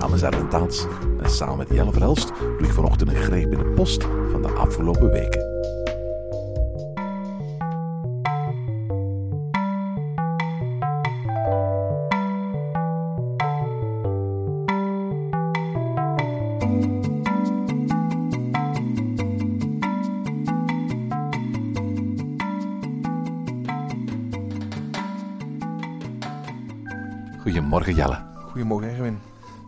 naam is Erwin Taats en samen met Jelle Verhelst doe ik vanochtend een greep in de post van de afgelopen weken. Goedemorgen Jelle. Goedemorgen.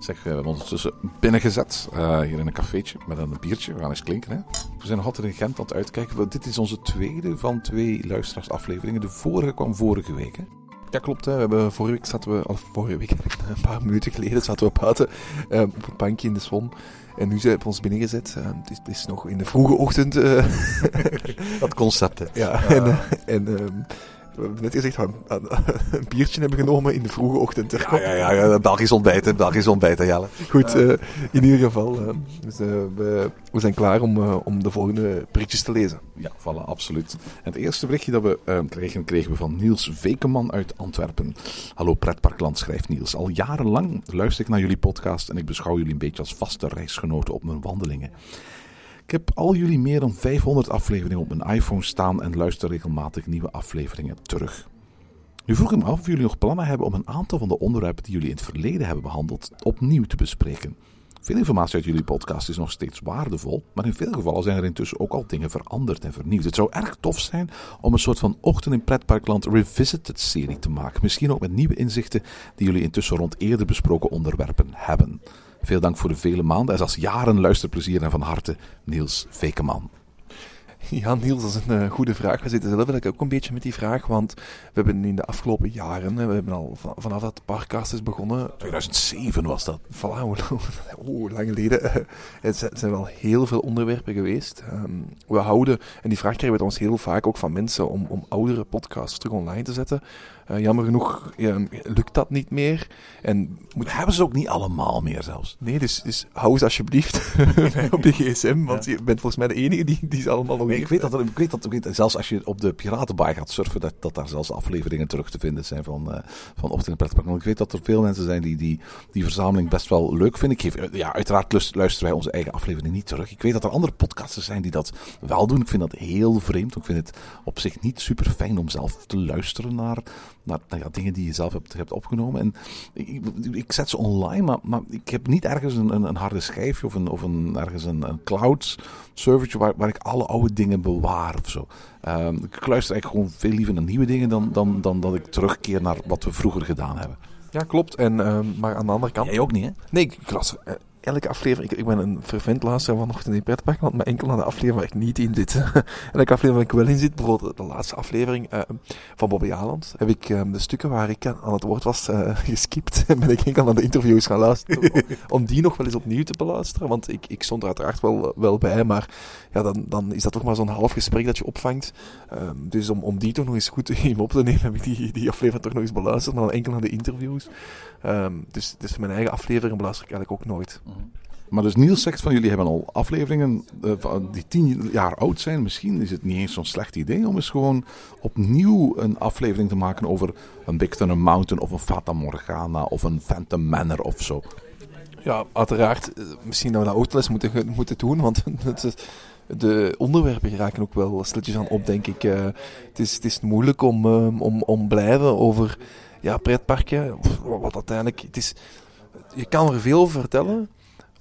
Zeg, we hebben ons ondertussen binnengezet, eh, hier in een cafeetje met een biertje. We gaan eens klinken, hè. We zijn nog altijd in Gent aan het uitkijken. Dit is onze tweede van twee luisteraarsafleveringen. De vorige kwam vorige week, hè. Ja, klopt. Hè. We hebben, vorige week zaten we, of vorige week, een paar minuten geleden zaten we buiten eh, op een bankje in de zon. En nu zijn we ons binnengezet. Eh, het, is, het is nog in de vroege ochtend. Dat concept, hè. ja, en, en ehm, we hebben net gezegd we een, een biertje hebben genomen in de vroege ochtend. Ja, ja, ja, ja Belgisch ontbijt, hè. Belgisch ontbijt, hè, Jelle. Goed, eh, in ieder geval, eh, dus, eh, we, we zijn klaar om, eh, om de volgende berichtjes te lezen. Ja, voilà, absoluut. En het eerste berichtje dat we eh, kregen, kregen we van Niels Vekeman uit Antwerpen. Hallo Pretparkland, schrijft Niels. Al jarenlang luister ik naar jullie podcast en ik beschouw jullie een beetje als vaste reisgenoten op mijn wandelingen. Ik heb al jullie meer dan 500 afleveringen op mijn iPhone staan en luister regelmatig nieuwe afleveringen terug. Nu vroeg ik me af of jullie nog plannen hebben om een aantal van de onderwerpen die jullie in het verleden hebben behandeld opnieuw te bespreken. Veel informatie uit jullie podcast is nog steeds waardevol, maar in veel gevallen zijn er intussen ook al dingen veranderd en vernieuwd. Het zou erg tof zijn om een soort van Ochtend in Pretparkland Revisited serie te maken. Misschien ook met nieuwe inzichten die jullie intussen rond eerder besproken onderwerpen hebben. Veel dank voor de vele maanden en zelfs jaren luisterplezier en van harte Niels Vekeman. Ja, Niels, dat is een eh, goede vraag. We zitten zelf eigenlijk ook een beetje met die vraag, want we hebben in de afgelopen jaren, we hebben al van- vanaf dat Parkcast is begonnen, 2007 was dat. Voilà, hoe, hoe lang geleden. Het zijn, wel heel veel onderwerpen geweest. Ehm, we houden, en die vraag krijgen we ons heel vaak ook van mensen om, om oudere podcasts terug online te zetten. Eh, jammer genoeg lukt dat niet meer. En moet, We hebben ze ook niet allemaal meer zelfs. nee, dus, dus hou ze alsjeblieft op je gsm, want je bent volgens mij de enige die, die ze allemaal nog Nee. Ik weet dat, ik weet dat ik weet, zelfs als je op de Piratenbaai gaat surfen, dat, dat daar zelfs afleveringen terug te vinden zijn van, eh van Ochtend in. Want ik weet dat er veel mensen zijn die die, die verzameling best wel leuk vinden. Ik geef, eh, ja, uiteraard luisteren wij onze eigen aflevering niet terug. Ik weet dat er andere podcasters zijn die dat wel doen. Ik vind dat heel vreemd. Ik vind het op zich niet super fijn om zelf te luisteren naar, naar, ja, dingen die je zelf hebt, hebt opgenomen. En ik, ik, zet ze online, maar, maar ik heb niet ergens een, een, een harde schijfje of, een, of een, ergens een, een cloud servertje waar, waar ik alle oude dingen bewaar of zo. Ehm, ik luister eigenlijk gewoon veel liever naar nieuwe dingen dan, dan, dan dat ik terugkeer naar wat we vroeger gedaan hebben. Ja, klopt. En, ehm, maar aan de andere kant... Jij ook niet, hè? Nee, ik las eh, elke aflevering. Ik, ik ben een fervent luisteraar vanochtend in Pretparkland, maar enkel naar de aflevering waar ik niet in zit. elke aflevering waar ik wel in zit, bijvoorbeeld de laatste aflevering eh, van Bobby Aland, heb ik eh, de stukken waar ik aan het woord was eh, geskipt en ben ik enkel naar de interviews gaan luisteren. om, om die nog wel eens opnieuw te beluisteren, want ik, ik stond er uiteraard wel, wel bij, maar ja, dan, dan is dat toch maar zo'n half gesprek dat je opvangt. Ehm, dus om, om die toch nog eens goed in op te nemen, heb ik die, die aflevering toch nog eens beluisterd, maar dan enkel naar de interviews. Ehm, dus, dus mijn eigen aflevering beluister ik eigenlijk ook nooit. Maar dus Niels zegt van jullie hebben al afleveringen eh, die tien jaar oud zijn. Misschien is het niet eens zo'n slecht idee om eens gewoon opnieuw een aflevering te maken over een Big Thunder Mountain of een Fata Morgana of een Phantom Manor of zo. Ja, uiteraard. eh, Misschien dat we dat ook moeten, moeten doen, want de onderwerpen geraken ook wel stilletjes aan op, denk ik. Eh, het, is, het is moeilijk om, ehm, om, om blijven over ja, pretparken. Wat uiteindelijk... Het is, je kan er veel over vertellen,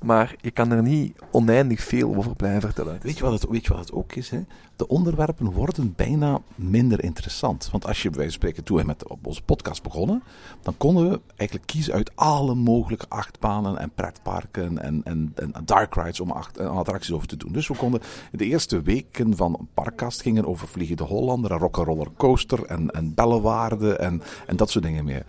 maar je kan er niet oneindig veel over blijven vertellen. Weet je wat het, wat het ook is? Hè? De onderwerpen worden bijna minder interessant. Want als je bij wijze van spreken toen met onze podcast begonnen, dan konden we eigenlijk kiezen uit alle mogelijke achtbanen en pretparken en, en, en dark rides om acht, en attracties over te doen. Dus we konden de eerste weken van een parkkast gingen over Vliegende Hollander en Rock'n'Roller Coaster en, en en, en dat soort dingen meer.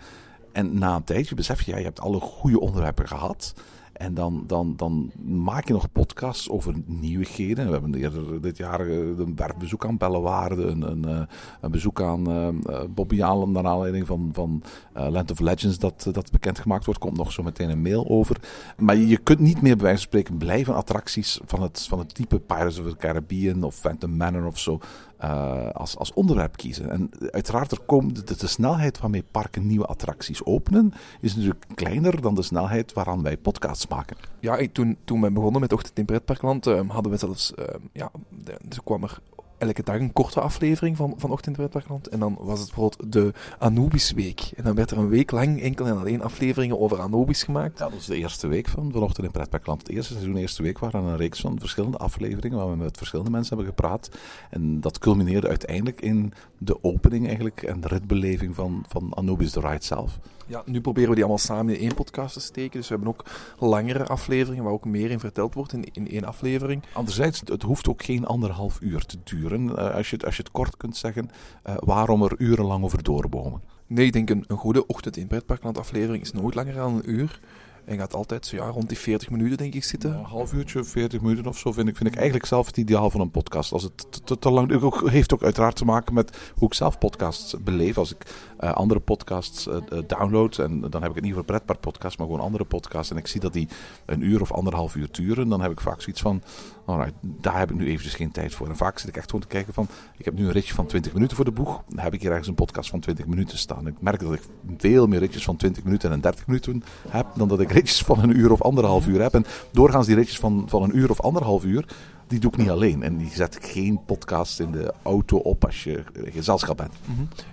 En na een tijdje besef je, ja, je hebt alle goede onderwerpen gehad. En dan, dan, dan maak je nog podcasts over nieuwigheden. We hebben eerder dit jaar eh, een werkbezoek aan Bellewaarde, een, een, eh, een bezoek aan eh, eh, Bobby Allen naar aanleiding van, van eh, Land of Legends dat, dat bekendgemaakt wordt. Komt nog zo meteen een mail over. Maar je kunt niet meer bij wijze van spreken blijven attracties van het, van het type Pirates of the Caribbean of Phantom Manor of zo eh, als, als onderwerp kiezen. En uiteraard, er komt de, snelheid waarmee parken nieuwe attracties openen, is natuurlijk kleiner dan de snelheid waaraan wij podcasts maken. Ja, toen, toen wij begonnen met Ochtend in Pretparkland, eh, hadden we zelfs, eh, ja, er kwam er elke dag een korte aflevering van, van Ochtend in Pretparkland. En dan was het bijvoorbeeld de Anubis Week. En dan werd er een week lang enkel en alleen afleveringen over Anubis gemaakt. Dat was de eerste week van Vanochtend in Pretparkland. Het eerste seizoen, de eerste week, waren een reeks van verschillende afleveringen waar we met verschillende mensen hebben gepraat. En dat culmineerde uiteindelijk in de opening eigenlijk en de ritbeleving van, van Anubis The Ride zelf. Ja, nu proberen we die allemaal samen in één podcast te steken. Dus we hebben ook langere afleveringen waar ook meer in verteld wordt in, in één aflevering. Anderzijds, het hoeft ook geen anderhalf uur te duren. Eh, als, je, het- als je het kort kunt zeggen, eh, waarom er urenlang over doorbomen? Nee, ik denk een, een goede Ochtend in Pretparkland aflevering is nooit langer dan een uur. En gaat altijd zo, ja, rond die 40 minuten denk ik zitten. Een half uurtje, 40 minuten of zo vind ik, vind ik eigenlijk zelf het ideaal van een podcast. Als het te, te, lang ook, heeft ook uiteraard te maken met hoe ik zelf podcasts beleef. Als ik eh, andere podcasts eh, download, en dan heb ik het niet voor pretpark podcast, maar gewoon andere podcasts. En ik zie dat die een uur of anderhalf uur duren, dan heb ik vaak zoiets van, alright, daar heb ik nu eventjes geen tijd voor. En vaak zit ik echt gewoon te kijken van, ik heb nu een ritje van 20 minuten voor de boeg. Dan heb ik hier ergens een podcast van 20 minuten staan. Ik merk dat ik veel meer ritjes van 20 minuten en 30 minuten heb, dan dat ik ritjes van een uur of anderhalf uur heb. En doorgaans die ritjes van, van een uur of anderhalf uur, die doe ik niet alleen. En die zet ik geen podcast in de auto op als je gezelschap bent.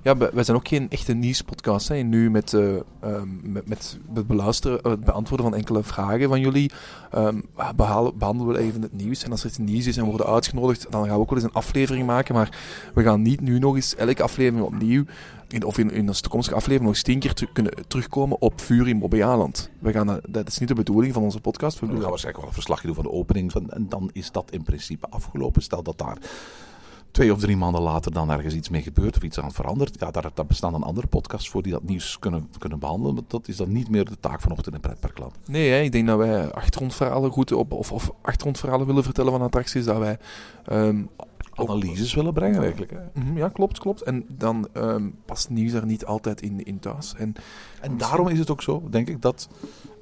Ja, wij zijn ook geen echte nieuwspodcast. Hè. Nu met, eh, ehm, met, met het beluisteren, eh, het beantwoorden van enkele vragen van jullie, ehm, behalen, behandelen we even het nieuws. En als er iets nieuws is en worden uitgenodigd, dan gaan we ook wel eens een aflevering maken. Maar we gaan niet nu nog eens elke aflevering opnieuw, in, of in, in onze toekomstige aflevering, nog eens tien keer kunnen terugkomen op vuur in Bobbejaanland. We gaan dat, dat is niet de bedoeling van onze podcast. We We gaan waarschijnlijk wel een verslagje doen van de opening. Van, en dan is dat in principe afgelopen. Stel dat daar twee of drie maanden later dan ergens iets mee gebeurt of iets aan verandert. Ja, daar, daar bestaan dan andere podcasts voor die dat nieuws kunnen, kunnen behandelen. Maar dat is dan niet meer de taak van Ochtend in Pretparkland. Nee, hè, ik denk dat wij achtergrondverhalen goed op, of, of achtergrondverhalen willen vertellen van attracties, dat wij ehm, Analyses willen brengen eigenlijk. Hè. Mhm, Ja, klopt, klopt. En dan ehm, past nieuws er niet altijd in, in thuis. En En daarom is het ook zo, denk ik, dat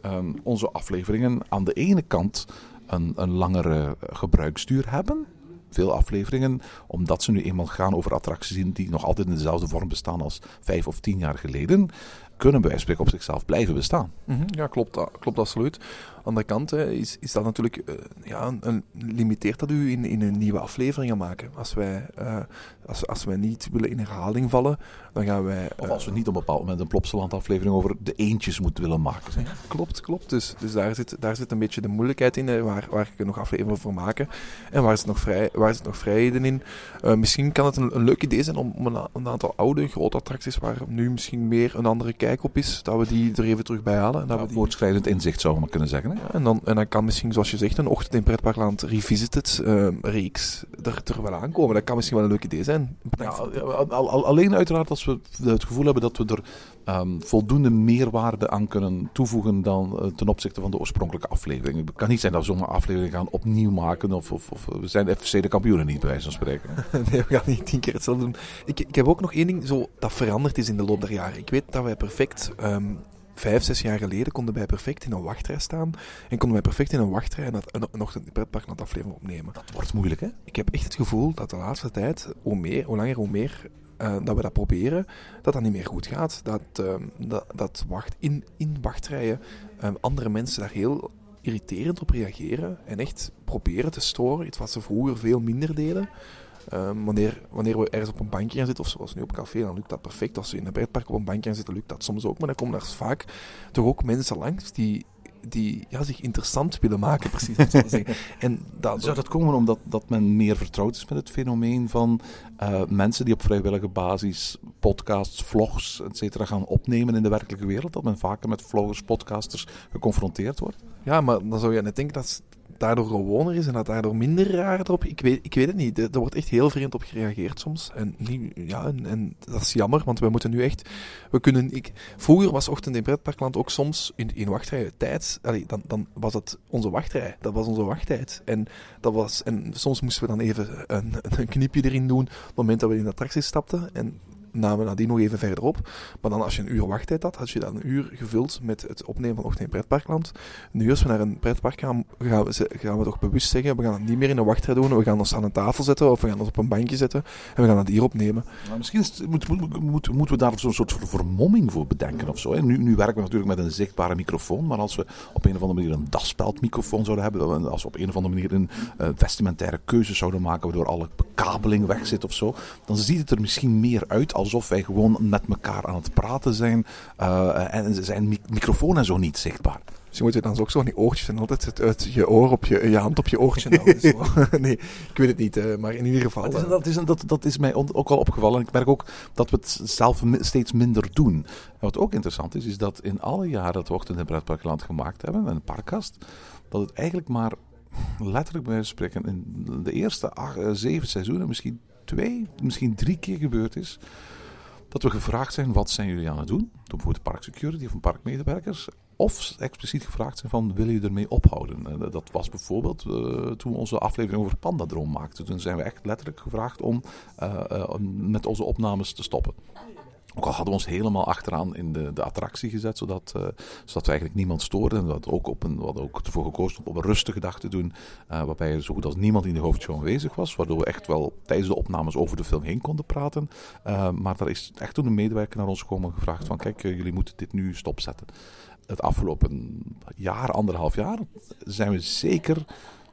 ehm, onze afleveringen aan de ene kant een, een langere gebruiksduur hebben. Veel afleveringen, omdat ze nu eenmaal gaan over attracties die nog altijd in dezelfde vorm bestaan als vijf of tien jaar geleden, kunnen bij spreken op zichzelf blijven bestaan. Mhm, ja, klopt, dat- klopt absoluut. Aan de kant hè, is, is dat natuurlijk, eh, ja, een, limiteert dat u in, in een nieuwe afleveringen maken. Als wij, eh, als, als wij niet willen in herhaling vallen, dan gaan wij... Of eh, als we niet op een bepaald moment een Plopsaland aflevering over de eentjes moeten willen maken. Klopt, klopt. Dus, dus daar, zit, daar zit een beetje de moeilijkheid in, hè, waar, waar ik er nog afleveringen voor maken. En waar zit nog, vrij, waar nog vrijheden in? Misschien kan het een, een leuk idee zijn om, om een, aantal oude, grote attracties, waar nu misschien meer een andere kijk op is, dat we die er even terug bij halen. En, dat Ja, we die, voortschrijdend inzicht zou maar kunnen zeggen. Hè? ja, en, dan, en dan kan misschien, zoals je zegt, een Ochtend in Pretparkland Revisited eh, reeks er, er wel aankomen. Dat kan misschien wel een leuk idee zijn. Ja, al- al- al- alleen uiteraard als we het gevoel hebben dat we er ehm, voldoende meerwaarde aan kunnen toevoegen dan eh, ten opzichte van de oorspronkelijke aflevering. Het kan niet zijn dat we zomaar aflevering gaan opnieuw maken of, of, of we zijn FC de kampioenen niet bij wijze van spreken. Nee, we gaan niet tien keer hetzelfde doen. Ik, ik heb ook nog één ding zo, dat veranderd is in de loop der jaren. Ik weet dat wij perfect, ehm, vijf, zes jaar geleden, konden wij perfect in een wachtrij staan. En konden wij perfect in een wachtrij een, een, een ochtend in pretpark een aflevering opnemen. Dat wordt moeilijk, hè? Ik heb echt het gevoel dat de laatste tijd, hoe, meer, hoe langer hoe meer eh, dat we dat proberen, dat dat niet meer goed gaat. Dat, ehm, dat, dat wacht, in, in wachtrijen ehm, andere mensen daar heel irriterend op reageren en echt proberen te storen. Iets wat ze vroeger veel minder deden. Ehm, wanneer, wanneer we ergens op een bankje gaan zitten, of zoals nu op café, dan lukt dat perfect. Als we in een pretpark op een bankje gaan zitten, lukt dat soms ook. Maar dan komen daar vaak toch ook mensen langs die, die ja, zich interessant willen maken, precies. En dat, Zou dat komen omdat dat men meer vertrouwd is met het fenomeen van eh, mensen die op vrijwillige basis podcasts, vlogs, et cetera, gaan opnemen in de werkelijke wereld? Dat men vaker met vloggers, podcasters geconfronteerd wordt? Ja, maar dan zou je net denken dat, daardoor gewoner is en dat daardoor minder raar erop. Ik weet, ik weet het niet. Er wordt echt heel vreemd op gereageerd soms. En, ja, en, en dat is jammer, want we moeten nu echt. We kunnen, ik, vroeger was Ochtend in Pretparkland ook soms in, in tijd. dan, dan was dat onze wachtrij. Dat was onze wachttijd. En, dat was, en soms moesten we dan even een, een knipje erin doen. op het moment dat we in de attractie stapten. En namen nadien nog even verderop. Maar dan als je een uur wachttijd had, had je dan een uur gevuld met het opnemen van Ochtend in Pretparkland. Nu als we naar een pretpark gaan, gaan we, gaan we toch bewust zeggen, we gaan het niet meer in een wachtrij doen. We gaan ons aan een tafel zetten of we gaan ons op een bankje zetten. En we gaan het hier opnemen. Misschien moeten we daar zo'n soort vermomming voor bedenken of zo. Hè? Nu, nu werken we natuurlijk met een zichtbare microfoon, maar als we op een of andere manier een daspeldmicrofoon zouden hebben, als we op een of andere manier een eh, vestimentaire keuze zouden maken waardoor alle bekabeling weg zit of zo, dan ziet het er misschien meer uit alsof wij gewoon met elkaar aan het praten zijn eh, en zijn mi- microfoon en zo niet zichtbaar. Dus je moet je dan ook zo die oortjes en altijd het uit je oor op je, je hand op je oortje zo. nee, ik weet het niet, eh, maar in ieder geval. Is, eh, dat, is, dat, dat is mij ook wel opgevallen. En ik merk ook dat we het zelf steeds minder doen. En wat ook interessant is, is dat in alle jaren dat we Ochtend in Pretparkland gemaakt hebben, een parkkast, dat het eigenlijk maar letterlijk bij spreken in de eerste acht, zeven seizoenen, misschien twee, misschien drie keer gebeurd is, dat we gevraagd zijn, wat zijn jullie aan het doen? Door bijvoorbeeld parksecurity of een parkmedewerkers. Of expliciet gevraagd zijn van, willen jullie ermee ophouden? En dat was bijvoorbeeld eh, toen we onze aflevering over Pandadroom maakten. Toen zijn we echt letterlijk gevraagd om eh, eh, met onze opnames te stoppen. Ook al hadden we ons helemaal achteraan in de, de attractie gezet, zodat, eh, zodat we eigenlijk niemand stoorden. En dat ook op een, hadden ook ervoor gekozen om op een rustige dag te doen, eh, waarbij er zo goed als niemand in de hoofdshow aanwezig was. Waardoor we echt wel tijdens de opnames over de film heen konden praten. Eh, maar daar is echt toen een medewerker naar ons gekomen en gevraagd van, kijk, jullie moeten dit nu stopzetten. Het afgelopen jaar, anderhalf jaar, zijn we zeker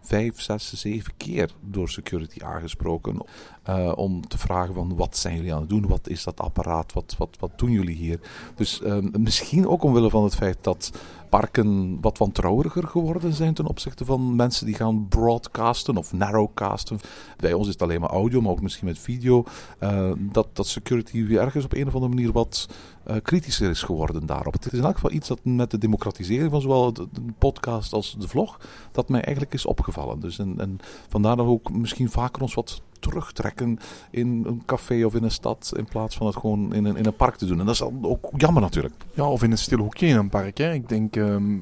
vijf, zes, zeven keer door security aangesproken. Eh, om te vragen van wat zijn jullie aan het doen? Wat is dat apparaat? Wat, wat, wat doen jullie hier? Dus eh, misschien ook omwille van het feit dat parken wat wantrouwiger geworden zijn ten opzichte van mensen die gaan broadcasten of narrowcasten. Bij ons is het alleen maar audio, maar ook misschien met video. eh, dat, dat security weer ergens op een of andere manier wat eh, kritischer is geworden daarop. Het is in elk geval iets dat met de democratisering van zowel de, de podcast als de vlog, dat mij eigenlijk is opgevallen. Dus en, en vandaar dat we ook misschien vaker ons wat terugtrekken in een café of in een stad, in plaats van het gewoon in een, in een park te doen. En dat is ook jammer natuurlijk. Ja, of in een stil hoekje in een park. Hè. Ik denk, ehm,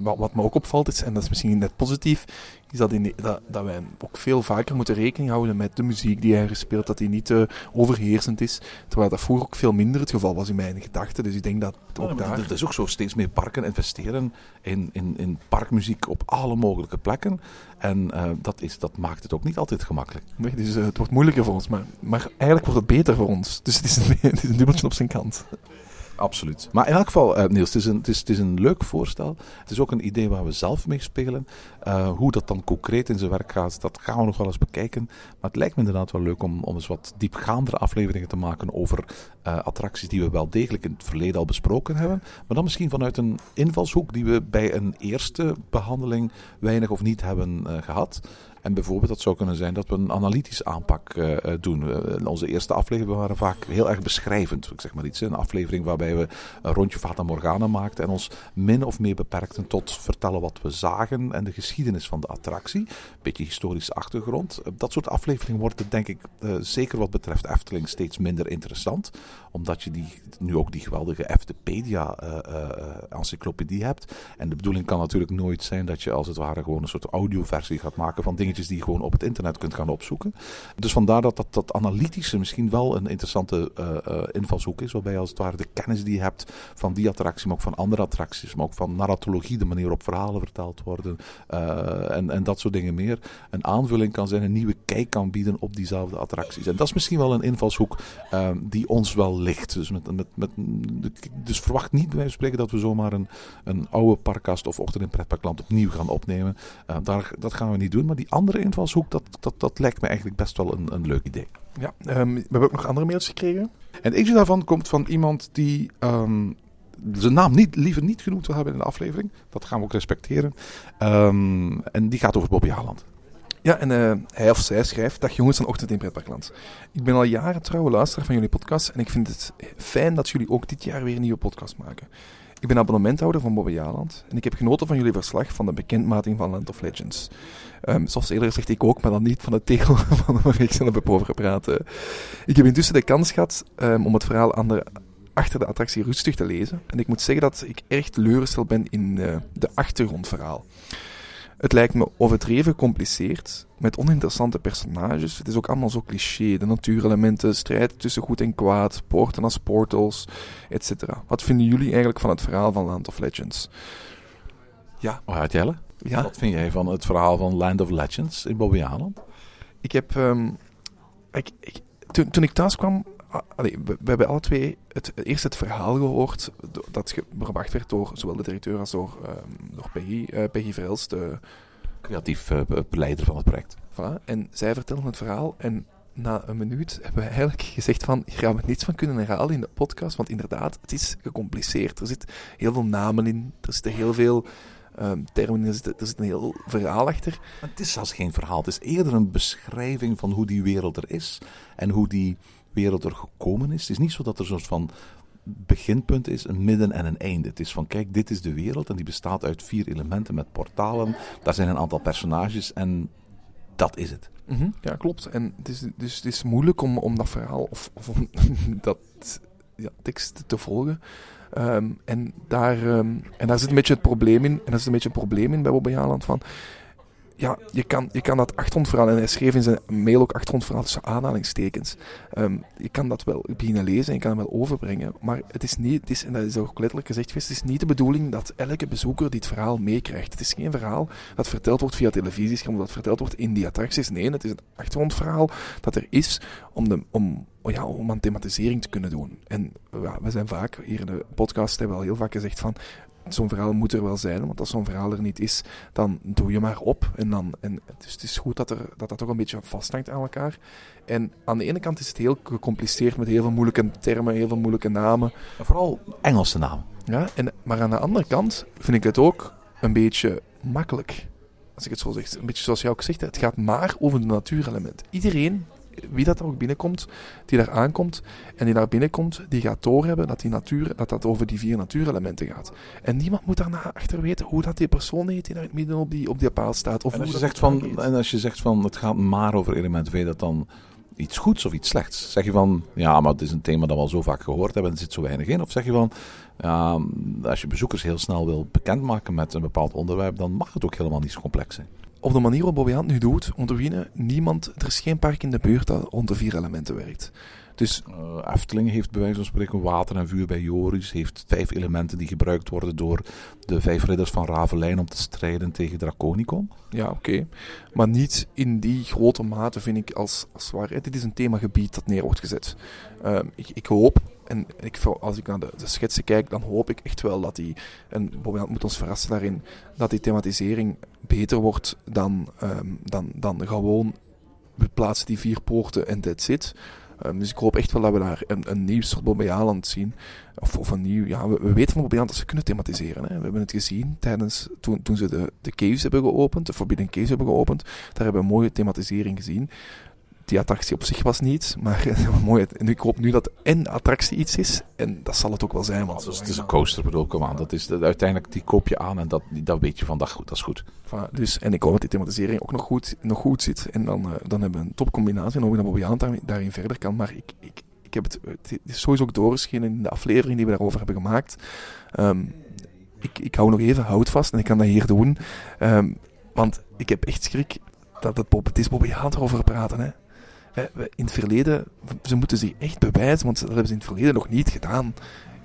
wat, wat me ook opvalt, is, en dat is misschien net positief, is dat, in, dat, dat wij ook veel vaker moeten rekening houden met de muziek die er speelt, dat die niet te overheersend is. Terwijl dat vroeger ook veel minder het geval was in mijn gedachten. Dus ik denk dat ook Ja, daar... Het is ook zo, steeds meer parken investeren in, in, in parkmuziek op alle mogelijke plekken. En eh, dat, is, dat maakt het ook niet altijd gemakkelijk. Nee, Dus eh, het wordt moeilijker voor ons, maar, maar eigenlijk wordt het beter voor ons. Dus het is een, het is een dubbeltje op zijn kant. Absoluut. Maar in elk geval, eh, Niels, het is, een, het, is, het is een leuk voorstel. Het is ook een idee waar we zelf mee spelen. Eh, hoe dat dan concreet in zijn werk gaat, dat gaan we nog wel eens bekijken. Maar het lijkt me inderdaad wel leuk om, om eens wat diepgaandere afleveringen te maken over eh, attracties die we wel degelijk in het verleden al besproken hebben. Maar dan misschien vanuit een invalshoek die we bij een eerste behandeling weinig of niet hebben eh, gehad. En bijvoorbeeld, dat zou kunnen zijn dat we een analytische aanpak eh, eh, doen. Eh, onze eerste afleveringen waren vaak heel erg beschrijvend. Ik zeg maar iets, een aflevering waarbij we een rondje Fata Morgana maakten en ons min of meer beperkten tot vertellen wat we zagen en de geschiedenis van de attractie. Beetje historische achtergrond. Dat soort afleveringen worden, denk ik, zeker wat betreft Efteling steeds minder interessant. Omdat je die, nu ook die geweldige Eftepedia-encyclopedie hebt. En de bedoeling kan natuurlijk nooit zijn dat je als het ware gewoon een soort audioversie gaat maken van dingetjes die je gewoon op het internet kunt gaan opzoeken. Dus vandaar dat dat, dat analytische misschien wel een interessante eh, eh, invalshoek is. Waarbij als het ware de kennis die je hebt van die attractie, maar ook van andere attracties, maar ook van narratologie, de manier waarop verhalen verteld worden eh, en, en dat soort dingen meer, een aanvulling kan zijn, een nieuwe kijk kan bieden op diezelfde attracties. En dat is misschien wel een invalshoek eh, die ons wel ligt. Dus, met, met, met, dus verwacht niet bij spreken dat we zomaar een, een oude parkast of ochtend in pretparkland opnieuw gaan opnemen. Eh, daar, dat gaan we niet doen. Maar die andere invalshoek, dat, dat, dat lijkt me eigenlijk best wel een, een leuk idee. Ja, ehm, we hebben ook nog andere mails gekregen. En eentje daarvan komt van iemand die ehm, zijn naam niet, liever niet genoemd wil hebben in de aflevering. Dat gaan we ook respecteren. Ehm, en die gaat over Bobby Haaland. Ja, en eh, hij of zij schrijft: Dag jongens van Ochtend in Pretparkland. Ik ben al jaren trouwe luisteraar van jullie podcast en ik vind het fijn dat jullie ook dit jaar weer een nieuwe podcast maken. Ik ben abonnementhouder van Bobby Jaland en ik heb genoten van jullie verslag van de bekendmaking van Land of Legends. Ehm, zoals eerder zegt ik ook, maar dan niet van het tegel van waar ik zelf heb over gepraat. eh. Ik heb intussen de kans gehad ehm, om het verhaal de, achter de attractie rustig te lezen. En ik moet zeggen dat ik erg teleurgesteld ben in eh, de achtergrondverhaal. Het lijkt me overdreven gecompliceerd, met oninteressante personages. Het is ook allemaal zo cliché. De natuurelementen, strijd tussen goed en kwaad, poorten als portals, etc. Wat vinden jullie eigenlijk van het verhaal van Land of Legends? Ja, Oh, uit Jelle? ja. Wat vind jij van het verhaal van Land of Legends in Bobby Island? Ik heb. ik, ik, toen, toen ik thuis kwam. Ah, allee, we, we hebben alle twee het, eerst het verhaal gehoord. dat ge- gebracht werd door zowel de directeur als door, ehm, door Peggy, eh, Peggy. De, Creatief eh, leider van het project. voilà. En zij vertelde het verhaal. En na een minuut hebben we eigenlijk gezegd: van hier gaan we niets van kunnen herhalen in de podcast. Want inderdaad, het is gecompliceerd. Er zitten heel veel namen in. Er zitten heel veel. ehm, termen in, er zit, er zit een heel verhaal achter. Maar het is zelfs geen verhaal. Het is eerder een beschrijving van hoe die wereld er is. En hoe die wereld er gekomen is. Het is niet zo dat er soort van beginpunt is, een midden en een einde. Het is van, kijk, dit is de wereld en die bestaat uit vier elementen met portalen. Daar zijn een aantal personages en dat is het. Mhm, Ja, klopt. En het is, dus het is moeilijk om, om dat verhaal of, of dat ja, tekst te volgen. Ehm, en, daar, ehm, en daar zit een beetje het probleem in. En daar zit een beetje een probleem in bij Bobby Haaland van... Ja, je kan, je kan dat achtergrondverhaal, en hij schreef in zijn mail ook achtergrondverhaal tussen aanhalingstekens. Ehm, je kan dat wel beginnen lezen en je kan het wel overbrengen, maar het is niet, het is, en dat is ook letterlijk gezegd geweest, het is niet de bedoeling dat elke bezoeker dit verhaal meekrijgt. Het is geen verhaal dat verteld wordt via televisiescherm, dat verteld wordt in die attracties. Nee, het is een achtergrondverhaal dat er is om, de, om, oh ja, om aan thematisering te kunnen doen. En we zijn vaak, hier in de podcast hebben we al heel vaak gezegd van, zo'n verhaal moet er wel zijn, want als zo'n verhaal er niet is, dan doe je maar op. En, dan, en dus het is goed dat, er, dat dat toch een beetje vasthangt aan elkaar. En aan de ene kant is het heel gecompliceerd met heel veel moeilijke termen, heel veel moeilijke namen. En vooral Engelse namen. Ja, en, maar aan de andere kant vind ik het ook een beetje makkelijk. Als ik het zo zeg. Een beetje zoals jij ook zegt, het gaat maar over de natuurelement. Iedereen, wie dat er ook binnenkomt, die daar aankomt en die daar binnenkomt, die gaat doorhebben dat die natuur, dat dat over die vier natuurelementen gaat. En niemand moet daarna achter weten hoe dat die persoon heet die daar in het midden op die, op die paal staat. Of En als, je zegt van, en als je zegt van het gaat maar over elementen, vind je dat dan iets goeds of iets slechts? Zeg je van ja, maar het is een thema dat we al zo vaak gehoord hebben en er zit zo weinig in? Of zeg je van ja, als je bezoekers heel snel wil bekendmaken met een bepaald onderwerp, dan mag het ook helemaal niet zo complex zijn. Op de manier waarop Bobby nu doet, om te beginnen, niemand, er is geen park in de buurt dat rond de vier elementen werkt. Dus Eh, Efteling heeft bij wijze van spreken water en vuur bij Joris. Heeft vijf elementen die gebruikt worden door de vijf ridders van Ravelijn om te strijden tegen Draconicon. Ja, oké. Maar niet in die grote mate vind ik als, als waar. Dit is een themagebied dat neer wordt gezet. Ehm, ik, ik hoop, en ik, als ik naar de, de schetsen kijk, dan hoop ik echt wel dat die, en moet ons verrassen daarin, dat die thematisering beter wordt dan, ehm, dan, dan gewoon we plaatsen die vier poorten en that's it. Ehm, dus ik hoop echt wel dat we daar een, een nieuw soort Bobby zien. Of, of een nieuw, ja, we, we weten van Bobby dat ze kunnen thematiseren. Hè. We hebben het gezien tijdens, toen, toen ze de, de caves hebben geopend, de Forbidden Caves hebben geopend. Daar hebben we een mooie thematisering gezien. Die attractie op zich was niet, maar mooi. En ik hoop nu dat en attractie iets is, en dat zal het ook wel zijn. Want Dus het is een coaster, bedoel, kom aan. Dat is, dat, uiteindelijk, die koop je aan en dat, dat weet je van, dat, goed, dat is goed. Voilà, dus, en ik hoop dat die thematisering ook nog goed, nog goed zit. En dan, eh, dan hebben we een topcombinatie. En hoop ik dat Bobby daar- daarin verder kan. Maar ik, ik, ik heb het, het is sowieso ook doorgeschenen in de aflevering die we daarover hebben gemaakt. Ehm, ik, ik hou nog even hout vast en ik kan dat hier doen. Ehm, want ik heb echt schrik dat het, Bob, het is Bobby Haaland erover praten. Hè. In het verleden, ze moeten zich echt bewijzen, want dat hebben ze in het verleden nog niet gedaan.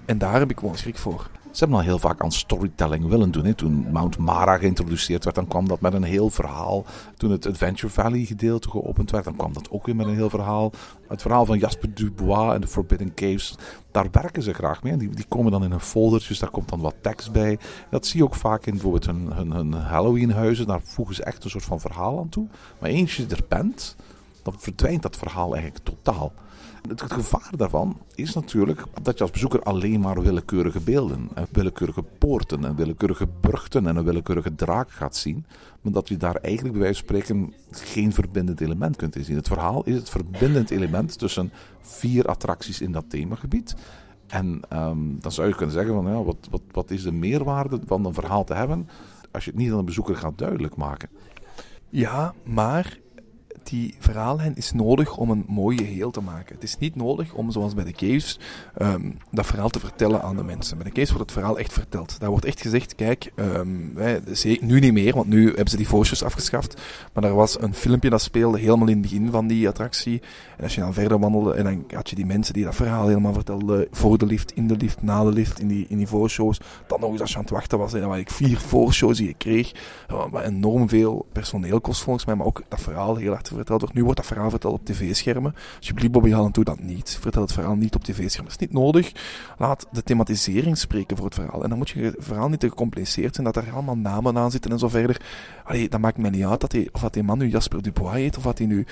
En daar heb ik gewoon schrik voor. Ze hebben al heel vaak aan storytelling willen doen. Toen Mount Mara geïntroduceerd werd, dan kwam dat met een heel verhaal. Toen het Adventure Valley gedeelte geopend werd, dan kwam dat ook weer met een heel verhaal. Het verhaal van Jasper Dubois en de Forbidden Caves, daar werken ze graag mee. Die, die komen dan in hun foldertjes, daar komt dan wat tekst bij. Dat zie je ook vaak in bijvoorbeeld hun, hun, hun Halloween-huizen. Daar voegen ze echt een soort van verhaal aan toe. Maar eens je er bent, dan verdwijnt dat verhaal eigenlijk totaal. Het, gevaar daarvan is natuurlijk dat je als bezoeker alleen maar willekeurige beelden, en willekeurige poorten en willekeurige burchten en een willekeurige draak gaat zien. Maar dat je daar eigenlijk bij wijze van spreken geen verbindend element kunt in zien. Het verhaal is het verbindend element tussen vier attracties in dat themagebied. En ehm, dan zou je kunnen zeggen van ja, wat, wat, wat is de meerwaarde van een verhaal te hebben als je het niet aan de bezoeker gaat duidelijk maken? Ja, maar die verhaallijn is nodig om een mooi geheel te maken. Het is niet nodig om, zoals bij de caves, ehm, dat verhaal te vertellen aan de mensen. Bij de caves wordt het verhaal echt verteld. Daar wordt echt gezegd, kijk, ehm, wij, nu niet meer, want nu hebben ze die voorshows afgeschaft. Maar er was een filmpje dat speelde helemaal in het begin van die attractie. En als je dan verder wandelde, en dan had je die mensen die dat verhaal helemaal vertelden, voor de lift, in de lift, na de lift, in die, in die voorshows. Dan nog eens als je aan het wachten was, en dan had ik vier voorshows die je kreeg. Ja, Wat enorm veel personeel kost volgens mij, maar ook dat verhaal heel hard verteld wordt. Nu wordt dat verhaal verteld op tv-schermen. Alsjeblieft, Bobby Allen, doe dat niet. Vertel het verhaal niet op tv-schermen. Dat is niet nodig. Laat de thematisering spreken voor het verhaal. En dan moet je het verhaal niet te gecompliceerd zijn, dat er allemaal namen aan zitten en zo verder. Allee, dat maakt mij niet uit dat hij, of dat die man nu Jasper Dubois heet, of dat hij nu,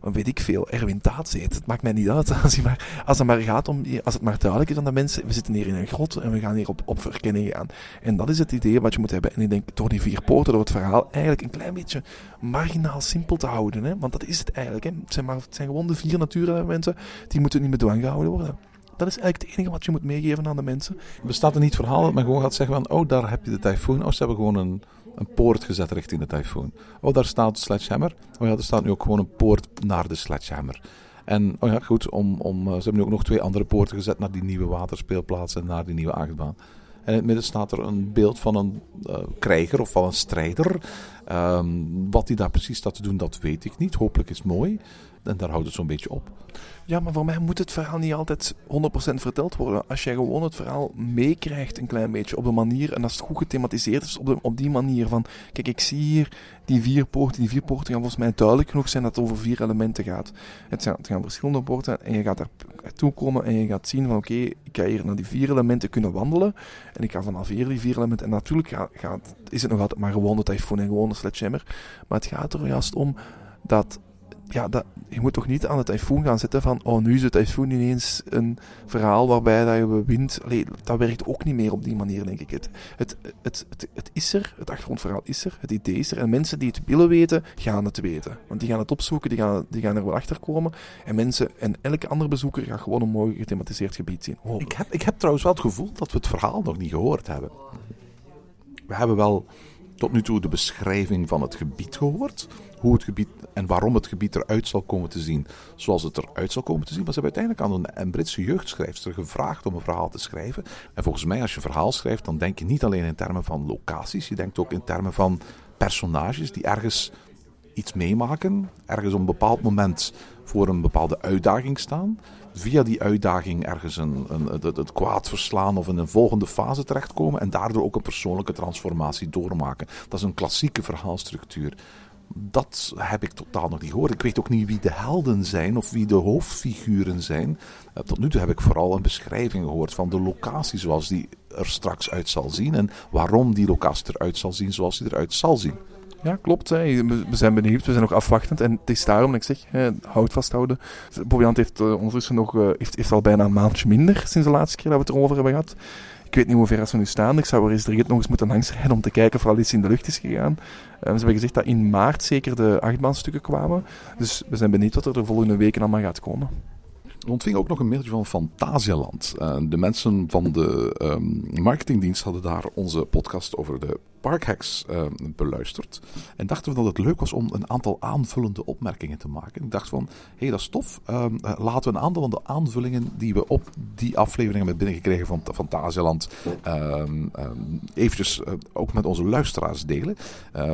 weet ik veel, Erwin Taats heet. Het maakt mij niet uit. Als, maar, als het maar gaat om, als het maar duidelijk is aan de mensen, we zitten hier in een grot en we gaan hier op, op verkenning gaan. En dat is het idee wat je moet hebben. En ik denk, door die vier poorten, door het verhaal, eigenlijk een klein beetje marginaal simpel te houden. Hè? Want dat is het eigenlijk. Hè? Het, zijn maar, het zijn gewoon de vier natuurelementen, die moeten niet met dwang gehouden worden. Dat is eigenlijk het enige wat je moet meegeven aan de mensen. Bestaat er niet verhaal dat men gewoon gaat zeggen van, oh, daar heb je de tyfoon. Oh, ze hebben gewoon een, een poort gezet richting de tyfoon. Oh, daar staat sledgehammer. Oh ja, er staat nu ook gewoon een poort naar de sledgehammer. En, oh ja, goed, om, om, eh, ze hebben nu ook nog twee andere poorten gezet naar die nieuwe waterspeelplaats en naar die nieuwe achtbaan. En in het midden staat er een beeld van een eh, krijger of van een strijder. Ehm, wat hij daar precies staat te doen, dat weet ik niet. Hopelijk is het mooi. En daar houdt het zo'n beetje op. Ja, maar voor mij moet het verhaal niet altijd 100% verteld worden. Als jij gewoon het verhaal meekrijgt een klein beetje op de manier, en als het goed gethematiseerd is op, de, op die manier van, kijk, ik zie hier die vier poorten. Die vier poorten gaan volgens mij duidelijk genoeg zijn dat het over vier elementen gaat. Het, zijn, het gaan verschillende poorten en je gaat daar naartoe komen en je gaat zien van, oké, ik ga hier naar die vier elementen kunnen wandelen. En ik ga vanaf hier die vier elementen, en natuurlijk gaat, is het nog altijd maar gewoon de tyfoon en gewoon de sledgehammer. Maar het gaat er juist om dat ja, dat, je moet toch niet aan de tyfoon gaan zitten van, oh, nu is de tyfoon ineens een verhaal waarbij dat je wint. Allee, dat werkt ook niet meer op die manier, denk ik. Het, het, het, het, het is er, het achtergrondverhaal is er, het idee is er. En mensen die het willen weten, gaan het weten. Want die gaan het opzoeken, die gaan, die gaan er wel achter komen. En mensen, en elke andere bezoeker gaat gewoon een mooi gethematiseerd gebied zien. Ik heb, ik heb trouwens wel het gevoel dat we het verhaal nog niet gehoord hebben. We hebben wel tot nu toe de beschrijving van het gebied gehoord. Hoe het gebied en waarom het gebied eruit zal komen te zien zoals het eruit zal komen te zien. Maar ze hebben uiteindelijk aan een, Britse jeugdschrijfster gevraagd om een verhaal te schrijven. En volgens mij, als je een verhaal schrijft, dan denk je niet alleen in termen van locaties. Je denkt ook in termen van personages die ergens iets meemaken. Ergens op een bepaald moment voor een bepaalde uitdaging staan. Via die uitdaging ergens een, een, het, het kwaad verslaan of in een volgende fase terechtkomen. En daardoor ook een persoonlijke transformatie doormaken. Dat is een klassieke verhaalstructuur. Dat heb ik totaal nog niet gehoord. Ik weet ook niet wie de helden zijn of wie de hoofdfiguren zijn. Eh, Tot nu toe heb ik vooral een beschrijving gehoord van de locatie zoals die er straks uit zal zien. En waarom die locatie eruit zal zien zoals die eruit zal zien. Ja, klopt. Hè. We zijn benieuwd, we zijn nog afwachtend. En het is daarom dat ik zeg, hè, houd vasthouden. Bobiant heeft eh, ondertussen nog, eh, heeft, heeft al bijna een maandje minder sinds de laatste keer dat we het erover hebben gehad. Ik weet niet hoe ver we nu staan. Ik zou er eens dringend nog eens moeten langsrijden om te kijken of er al iets in de lucht is gegaan. Eh, ze hebben gezegd dat in maart zeker de achtbaanstukken kwamen. Dus we zijn benieuwd wat er de volgende weken allemaal gaat komen. We ontvingen ook nog een mailtje van Fantasialand. Eh, de mensen van de ehm, marketingdienst hadden daar onze podcast over de parkhacks ehm, beluisterd. En dachten we dat het leuk was om een aantal aanvullende opmerkingen te maken. Ik dacht van, hé, hey, dat is tof. Ehm, eh, laten we een aantal van de aanvullingen die we op die afleveringen hebben binnengekregen van Fantasialand ehm, ehm, eventjes eh, ook met onze luisteraars delen.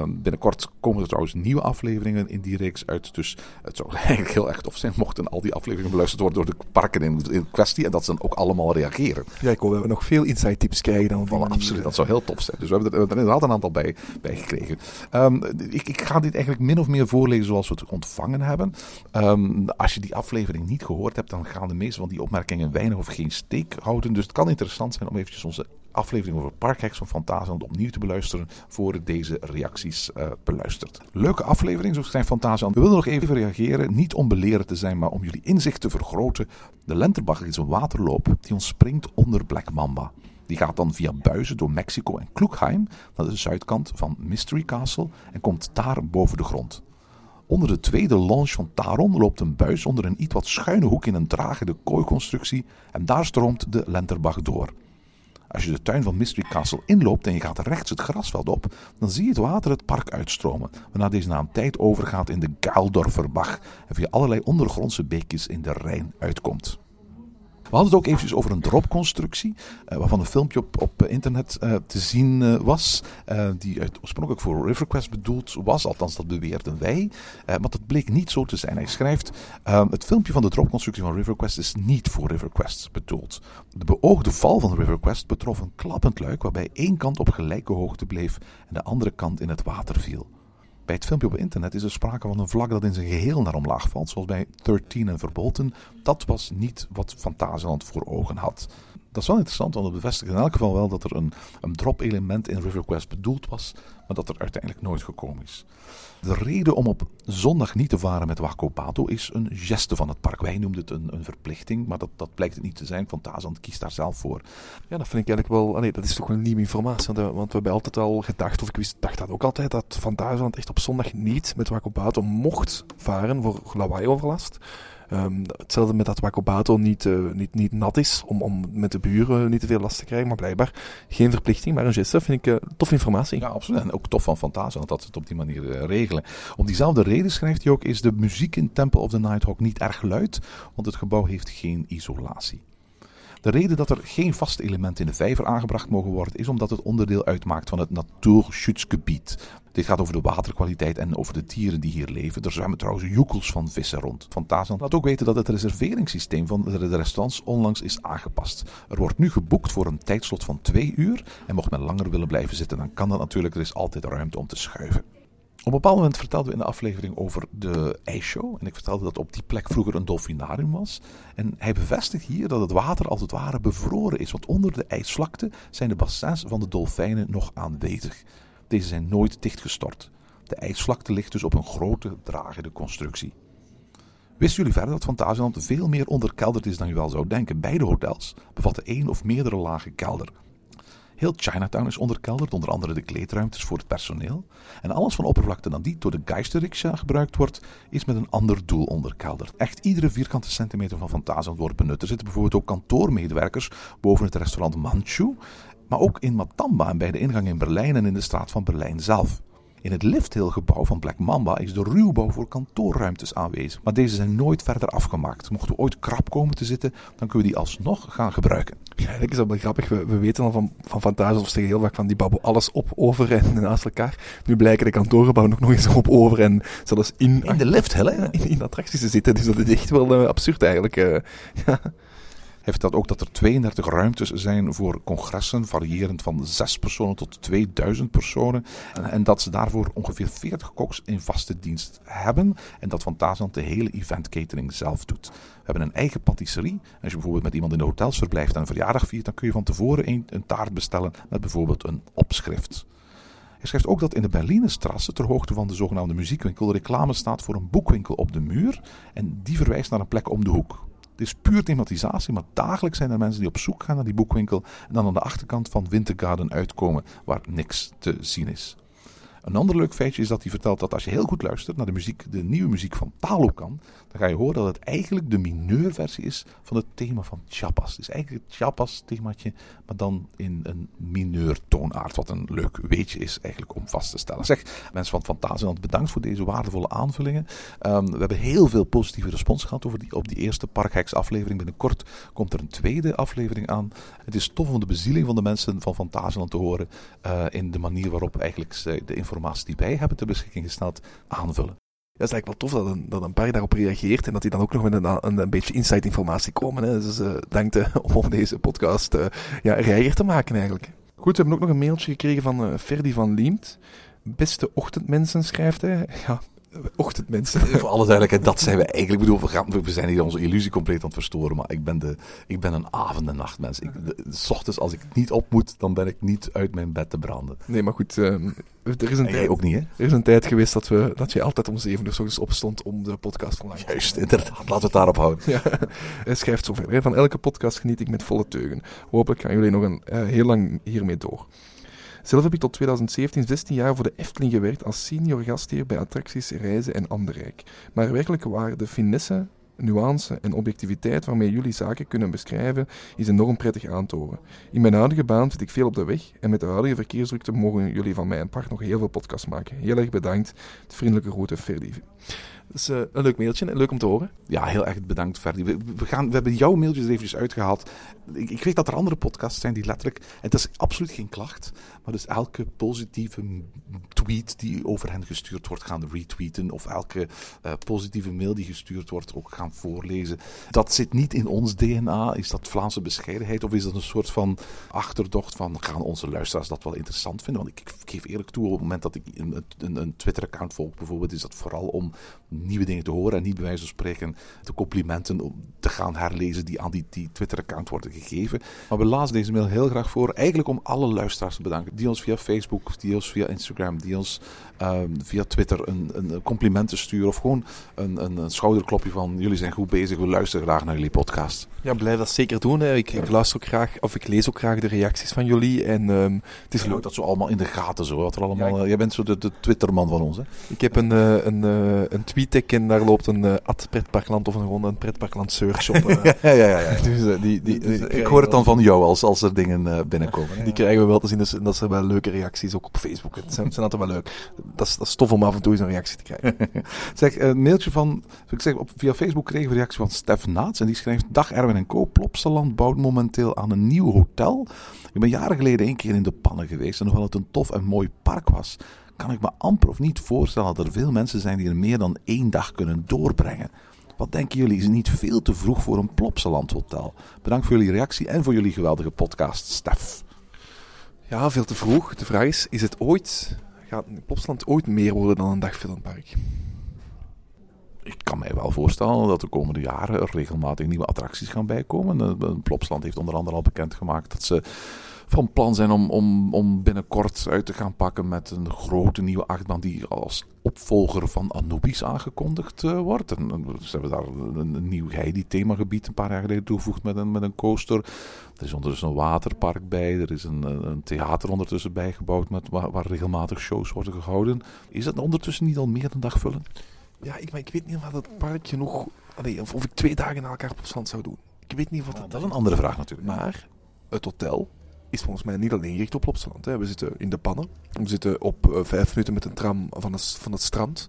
Binnenkort komen er trouwens nieuwe afleveringen in die reeks uit. Dus het zou eigenlijk heel erg tof zijn mochten al die afleveringen beluisterd worden door de parken in, in kwestie. En dat ze dan ook allemaal reageren. Ja, ik hoop dat we nog veel insight tips krijgen dan. Voilà, absoluut, dat zou heel tof zijn. Dus we hebben er, we hebben er inderdaad een aantal bij, bij gekregen. Ehm, ik, ik ga dit eigenlijk min of meer voorlezen zoals we het ontvangen hebben. Ehm, als je die aflevering niet gehoord hebt, dan gaan de meeste van die opmerkingen weinig of geen steek houden. Dus het kan interessant zijn om eventjes onze aflevering over Parkhacks van Fantasieland opnieuw te beluisteren voor deze reacties eh, beluistert. Leuke aflevering, zo zijn Fantasieland. We willen nog even reageren, niet om beleren te zijn, maar om jullie inzicht te vergroten. De Lenterbach is een waterloop die ontspringt onder Black Mamba. Die gaat dan via Buizen door Mexico en Kloekheim naar de zuidkant van Mystery Castle en komt daar boven de grond. Onder de tweede launch van Taron loopt een buis onder een iets wat schuine hoek in een dragende kooiconstructie en daar stroomt de Lenterbach door. Als je de tuin van Mystery Castle inloopt en je gaat rechts het grasveld op, dan zie je het water het park uitstromen, waarna deze na een tijd overgaat in de Gaaldorferbach en via allerlei ondergrondse beekjes in de Rijn uitkomt. We hadden het ook eventjes over een dropconstructie, eh, waarvan een filmpje op, op internet eh, te zien eh, was, die uit, oorspronkelijk voor RiverQuest bedoeld was, althans dat beweerden wij, maar dat bleek niet zo te zijn. Hij schrijft, eh, het filmpje van de dropconstructie van RiverQuest is niet voor RiverQuest bedoeld. De beoogde val van RiverQuest betrof een klappend luik waarbij één kant op gelijke hoogte bleef en de andere kant in het water viel. Bij het filmpje op internet is er sprake van een vlak dat in zijn geheel naar omlaag valt, zoals bij 13 en Verbolten. Dat was niet wat Fantasieland voor ogen had. Dat is wel interessant, want het bevestigt in elk geval wel dat er een, een drop-element in RiverQuest bedoeld was, dat er uiteindelijk nooit gekomen is. De reden om op zondag niet te varen met Wakobato is een geste van het park. Wij noemden het een, een verplichting, maar dat, dat blijkt het niet te zijn. Fantasieland kiest daar zelf voor. Ja, dat vind ik eigenlijk wel... Allee, dat is toch wel nieuwe informatie. Want, we hebben altijd al gedacht, of ik wist, dacht dat ook altijd, dat Fantasieland echt op zondag niet met Wakobato mocht varen voor lawaai-overlast. Ehm, hetzelfde met dat Wakobato niet, eh, niet, niet nat is, om, om met de buren niet te veel last te krijgen. Maar blijkbaar geen verplichting, maar een geste. Vind ik eh, tof informatie. Ja, absoluut. En ook tof van Fantasieland dat ze het op die manier eh, regelen. Om diezelfde reden schrijft hij ook, is de muziek in Temple of the Nighthawk niet erg luid, want het gebouw heeft geen isolatie. De reden dat er geen vaste elementen in de vijver aangebracht mogen worden, is omdat het onderdeel uitmaakt van het Natuurschutzgebied. Dit gaat over de waterkwaliteit en over de dieren die hier leven. Er zwemmen trouwens joekels van vissen rond. Fantasieland laat ook weten dat het reserveringssysteem van de restaurants onlangs is aangepast. Er wordt nu geboekt voor een tijdslot van twee uur. En mocht men langer willen blijven zitten, dan kan dat natuurlijk. Er is altijd ruimte om te schuiven. Op een bepaald moment vertelden we in de aflevering over de ijsshow. En ik vertelde dat op die plek vroeger een dolfinarium was. En hij bevestigt hier dat het water als het ware bevroren is. Want onder de ijsvlakte zijn de bassins van de dolfijnen nog aanwezig. Deze zijn nooit dichtgestort. De ijsvlakte ligt dus op een grote dragende constructie. Wisten jullie verder dat Fantasieland veel meer onderkelderd is dan je wel zou denken? Beide hotels bevatten één of meerdere lagen kelder. Heel Chinatown is onderkelderd, onder andere de kleedruimtes voor het personeel. En alles van oppervlakte dan die door de Geisterriksja gebruikt wordt, is met een ander doel onderkelderd. Echt iedere vierkante centimeter van Fantasieland wordt benut. Er zitten bijvoorbeeld ook kantoormedewerkers boven het restaurant Manchu, maar ook in Matamba en bij de ingang in Berlijn en in de straat van Berlijn zelf. In het lifthill-gebouw van Black Mamba is de ruwbouw voor kantoorruimtes aanwezig, maar deze zijn nooit verder afgemaakt. Mochten we ooit krap komen te zitten, dan kunnen we die alsnog gaan gebruiken. Ja, eigenlijk is dat wel grappig. We, we weten al van, van Fantasia, of heel vaak van die bouwen alles op, over en naast elkaar. Nu blijken de kantoorgebouwen ook nog eens op, over en zelfs in, In de lifthill, hè? in, in attracties te zitten. Dus dat is echt wel eh, absurd eigenlijk. eh. ja. Hij vertelt ook dat er 32 ruimtes zijn voor congressen, variërend van 6 personen tot 2000 personen. En, dat ze daarvoor ongeveer 40 koks in vaste dienst hebben. En dat Fantasieland de hele event catering zelf doet. We hebben een eigen patisserie. Als je bijvoorbeeld met iemand in de hotels verblijft en een verjaardag viert, dan kun je van tevoren een, een taart bestellen met bijvoorbeeld een opschrift. Hij schrijft ook dat in de Berlinestrasse, ter hoogte van de zogenaamde muziekwinkel, reclame staat voor een boekwinkel op de muur. En die verwijst naar een plek om de hoek. Is puur thematisatie, maar dagelijks zijn er mensen die op zoek gaan naar die boekwinkel en dan aan de achterkant van Wintergarden uitkomen waar niks te zien is. Een ander leuk feitje is dat hij vertelt dat als je heel goed luistert naar de muziek, de nieuwe muziek van Talokan, dan ga je horen dat het eigenlijk de mineurversie is van het thema van Chiapas. Het is eigenlijk het Chiapas themaatje, maar dan in een mineurtoonaard, wat een leuk weetje is eigenlijk om vast te stellen. Zeg, mensen van Fantasieland, bedankt voor deze waardevolle aanvullingen. Ehm, we hebben heel veel positieve respons gehad over die, op die eerste Parkheks aflevering. Binnenkort komt er een tweede aflevering aan. Het is tof om de bezieling van de mensen van Fantasieland te horen eh, in de manier waarop eigenlijk de informatie die wij hebben ter beschikking gesteld aanvullen. Dat is eigenlijk wel tof dat een, dat een park daarop reageert en dat die dan ook nog met een, een, beetje inside informatie komen. Hè. Dus eh dank om deze podcast eh ja, rijger te maken eigenlijk. Goed, we hebben ook nog een mailtje gekregen van eh, Ferdy van Liemt. Beste ochtendmensen, schrijft hij. Ja, ochtendmensen. Voor alle duidelijkheid, dat zijn we eigenlijk. Ik bedoel, we, gaan, we zijn hier onze illusie compleet aan het verstoren. Maar ik ben, de, ik ben een avond- en nachtmens. Ik, de, s ochtends, als ik niet op moet, dan ben ik niet uit mijn bed te branden. Nee, maar goed, ehm, er, is een En jij tijd, ook niet, hè? er is een tijd geweest dat, we, dat je altijd om zeven uur s ochtends opstond om de podcast online te Juist, inderdaad. Laten we het daarop houden. Ja, hij schrijft zo verder. hè. Van elke podcast geniet ik met volle teugen. Hopelijk gaan jullie nog een, eh, heel lang hiermee door. Zelf heb ik tot 2017 16 jaar voor de Efteling gewerkt als senior gastheer bij attracties Reizen en Anderrijk. Maar werkelijk waar de finesse, nuance en objectiviteit waarmee jullie zaken kunnen beschrijven, is enorm prettig aan. In mijn huidige baan zit ik veel op de weg en met de huidige verkeersdrukte mogen jullie van mij een part nog heel veel podcasts maken. Heel erg bedankt. De vriendelijke groeten, Ferdi. Is eh, een leuk mailtje leuk om te horen. Ja, heel erg bedankt, Ferdi. We, we, gaan, we hebben jouw mailtjes er eventjes uitgehaald. Ik, ik weet dat er andere podcasts zijn die letterlijk... En het is absoluut geen klacht, maar dus elke positieve tweet die over hen gestuurd wordt gaan retweeten. Of elke eh, positieve mail die gestuurd wordt ook gaan voorlezen. Dat zit niet in ons DNA. Is dat Vlaamse bescheidenheid? Of is dat een soort van achterdocht van... Gaan onze luisteraars dat wel interessant vinden? Want ik, ik geef eerlijk toe, op het moment dat ik een, een, een Twitter-account volg bijvoorbeeld... is dat vooral om nieuwe dingen te horen en niet bij wijze van spreken de complimenten te gaan herlezen die aan die, die Twitter-account worden gegeven. Maar we lazen deze mail heel graag voor, eigenlijk om alle luisteraars te bedanken, die ons via Facebook, die ons via Instagram, die ons via Twitter een, een complimenten sturen of gewoon een, een, een, schouderklopje van jullie zijn goed bezig, we luisteren graag naar jullie podcast. Ja, blijf dat zeker doen. Hè. Ik, ik luister ook graag, of ik lees ook graag de reacties van jullie en um, het is leuk. Dat zo allemaal in de gaten zo, wat er allemaal, ja, ik... jij bent zo de, de Twitterman van ons hè? Ik heb een, uh, een, uh, een tweet en daar loopt een uh, ad pretparkland of een, gewoon een pretparkland search op. Ja, ja, ja. ja. dus, die, die, dus, ik hoor het dan van jou als, als er dingen binnenkomen. Die krijgen we wel te zien, dus dat zijn wel leuke reacties, ook op Facebook. Het zijn, zijn altijd wel leuk. Dat is, dat is tof om af en toe eens een reactie te krijgen. zeg, een mailtje van, ik zeg, op, via Facebook kregen we een reactie van Stef Naats en die schrijft, dag Erwin en Co, Plopsaland bouwt momenteel aan een nieuw hotel. Ik ben jaren geleden een keer in de pannen geweest en hoewel het een tof en mooi park was, kan ik me amper of niet voorstellen dat er veel mensen zijn die er meer dan één dag kunnen doorbrengen. Wat denken jullie? Is het niet veel te vroeg voor een Plopsaland hotel? Bedankt voor jullie reactie en voor jullie geweldige podcast, Stef. Ja, veel te vroeg. De vraag is, is het ooit, gaat Plopsaland ooit meer worden dan een dagfilmpark? Ik kan mij wel voorstellen dat de komende jaren er regelmatig nieuwe attracties gaan bijkomen. Plopsland heeft onder andere al bekendgemaakt dat ze van plan zijn om, om, om binnenkort uit te gaan pakken met een grote nieuwe achtbaan die als opvolger van Anubis aangekondigd uh, wordt. En, ze hebben daar een, een nieuw Heidi-themagebied een paar jaar geleden toegevoegd met een, met een coaster. Er is ondertussen een waterpark bij, er is een, een theater ondertussen bijgebouwd met, waar, waar regelmatig shows worden gehouden. Is dat ondertussen niet al meer dan dagvullen? Ja, ik, maar ik weet niet of het park genoeg... Allee, of, of ik twee dagen na elkaar op stand zou doen. Ik weet niet of dat... dat is een andere vraag natuurlijk. Maar het hotel is volgens mij niet alleen gericht op Plopsaland. Hè. We zitten in de pannen. We zitten op uh, vijf minuten met een tram van het, van het strand.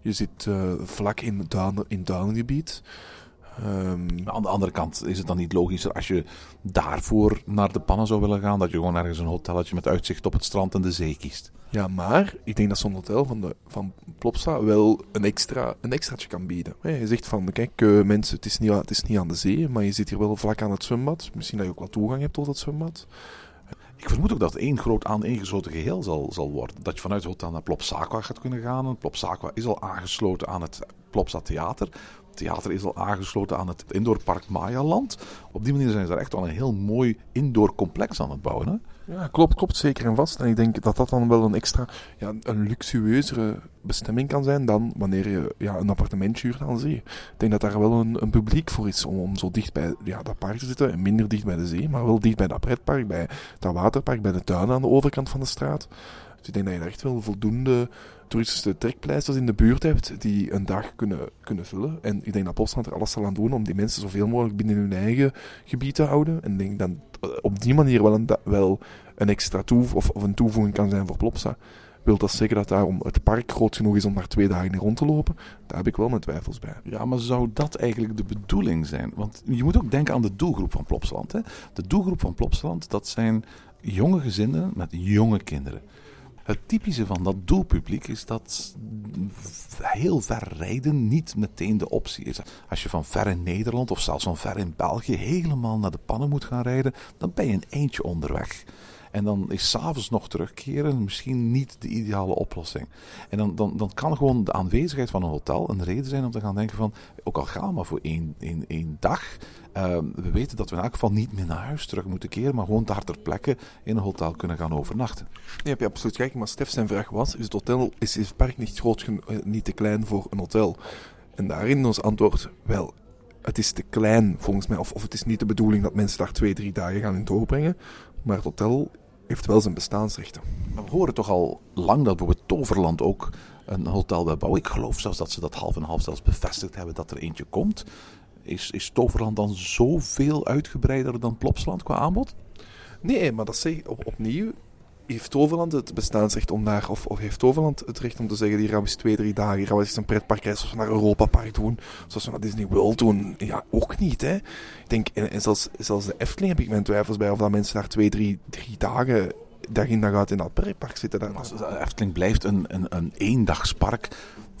Je zit uh, vlak in, duinen, in duingebied. Um, maar aan de andere kant is het dan niet logischer als je daarvoor naar de pannen zou willen gaan, dat je gewoon ergens een hotelletje met uitzicht op het strand en de zee kiest. Ja, maar ik denk dat zo'n hotel van, de, van Plopsa wel een, extra, een extraatje kan bieden. Je zegt van, kijk uh, mensen, het is, niet, het is niet aan de zee, maar je zit hier wel vlak aan het zwembad. Misschien dat je ook wat toegang hebt tot het zwembad. Ik vermoed ook dat het één groot aaneengesloten geheel zal, zal worden. Dat je vanuit het hotel naar Plopsaqua gaat kunnen gaan. En Plopsaqua is al aangesloten aan het Plopsa Theater. Theater is al aangesloten aan het indoorpark Mayaland. Op die manier zijn ze daar echt wel een heel mooi indoor complex aan het bouwen. Hè? Ja, klopt, klopt zeker en vast. En ik denk dat dat dan wel een extra, ja, een luxueuzere bestemming kan zijn dan wanneer je ja, een appartementje huurt aan zee. Ik denk dat daar wel een, een publiek voor is om, om zo dicht bij ja, dat park te zitten. En minder dicht bij de zee, maar wel dicht bij dat pretpark, bij dat waterpark, bij de tuin aan de overkant van de straat. Dus ik denk dat je echt wel voldoende toeristische trekpleisters in de buurt hebt die een dag kunnen, kunnen vullen. En ik denk dat Plopsaland er alles zal aan doen om die mensen zoveel mogelijk binnen hun eigen gebied te houden. En ik denk dat op die manier wel een, wel een extra toe of, of een toevoeging kan zijn voor Plopsa. Wil dat zeker dat daarom het park groot genoeg is om daar twee dagen in rond te lopen? Daar heb ik wel mijn twijfels bij. Ja, maar zou dat eigenlijk de bedoeling zijn? Want je moet ook denken aan de doelgroep van Plopsaland. Hè? De doelgroep van Plopsaland, dat zijn jonge gezinnen met jonge kinderen. Het typische van dat doelpubliek is dat heel ver rijden niet meteen de optie is. Als je van ver in Nederland of zelfs van ver in België helemaal naar de pannen moet gaan rijden, dan ben je een eentje onderweg. En dan is s'avonds nog terugkeren misschien niet de ideale oplossing. En dan, dan, dan kan gewoon de aanwezigheid van een hotel een reden zijn om te gaan denken van, ook al gaan we maar voor één, één, één dag, uh, we weten dat we in elk geval niet meer naar huis terug moeten keren, maar gewoon daar ter plekke in een hotel kunnen gaan overnachten. Nee, heb je absoluut gelijk. Maar Stef zijn vraag was, is het hotel, is, het park niet groot, niet te klein voor een hotel? En daarin ons antwoord, wel, het is te klein volgens mij. Of, of het is niet de bedoeling dat mensen daar twee, drie dagen gaan in doorbrengen. Maar het hotel heeft wel zijn bestaansrechten. Maar we horen toch al lang dat bijvoorbeeld Toverland ook een hotel wil bouwen. Ik geloof zelfs dat ze dat half en half zelfs bevestigd hebben dat er eentje komt. Is, is Toverland dan zoveel uitgebreider dan Plopsland qua aanbod? Nee, maar dat zeg ik op, opnieuw. Heeft Toverland het bestaansrecht om daar, of, of heeft Toverland het recht om te zeggen: hier gaan we eens twee, drie dagen, gaan we eens een pretparkreis zoals we naar Europa Park doen, zoals we naar Disney World doen? Ja, ook niet, hè? Ik denk, en, en zelfs, de Efteling heb ik mijn twijfels bij of dat mensen daar twee, drie, drie dagen dag in dag uit in dat pretpark zitten. Efteling blijft een, een, een eendagspark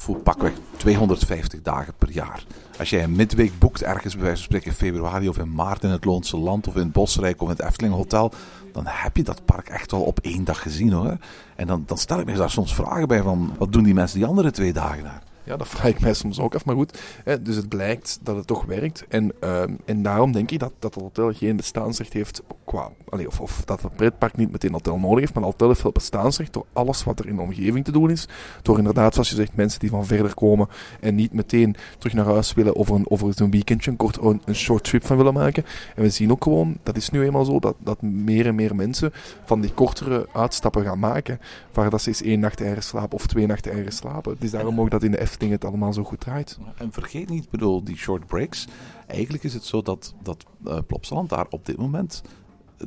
voor pakweg 250 dagen per jaar. Als jij een midweek boekt ergens bij wijze van spreken in februari of in maart in het Loonse Land of in het Bosrijk of in het Efteling Hotel, dan heb je dat park echt wel op één dag gezien hoor. En dan, dan stel ik me daar soms vragen bij van, wat doen die mensen die andere twee dagen daar? Ja, dat vraag ik mij soms ook af. Maar goed, dus het blijkt dat het toch werkt. En, ehm, en daarom denk ik dat, dat het hotel geen bestaansrecht heeft qua... Allee, of, of dat het pretpark niet meteen hotel nodig heeft, maar het hotel heeft wel bestaansrecht door alles wat er in de omgeving te doen is. Door inderdaad, zoals je zegt, mensen die van verder komen en niet meteen terug naar huis willen over een, over een weekendje, een kort een, een short trip van willen maken. En we zien ook gewoon, dat is nu eenmaal zo, dat, dat meer en meer mensen van die kortere uitstappen gaan maken. Waar dat ze eens één nacht ergens slapen of twee nachten ergens slapen. Het is daarom ook dat in de Efteling het allemaal zo goed draait. En vergeet niet, bedoel, die short breaks. Eigenlijk is het zo dat, dat uh, Plopsaland daar op dit moment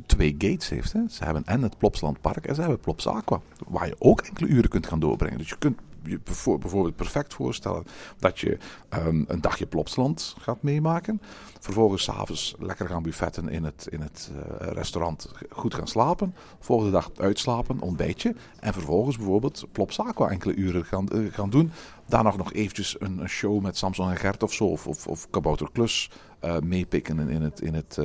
twee gates heeft. Hè. Ze hebben en het Plopsaland Park en ze hebben Plops Aqua. Waar je ook enkele uren kunt gaan doorbrengen. Dus je kunt je bijvoorbeeld perfect voorstellen dat je um, een dagje Plopsland gaat meemaken. Vervolgens s'avonds lekker gaan buffetten in het, in het uh, restaurant. Goed gaan slapen. Volgende dag uitslapen, ontbijtje. En vervolgens bijvoorbeeld Plops Aqua enkele uren gaan, uh, gaan doen. Daarna nog eventjes een, show met Samson en Gert of zo. Of, of, of Kabouter Klus uh, meepikken in, het, in het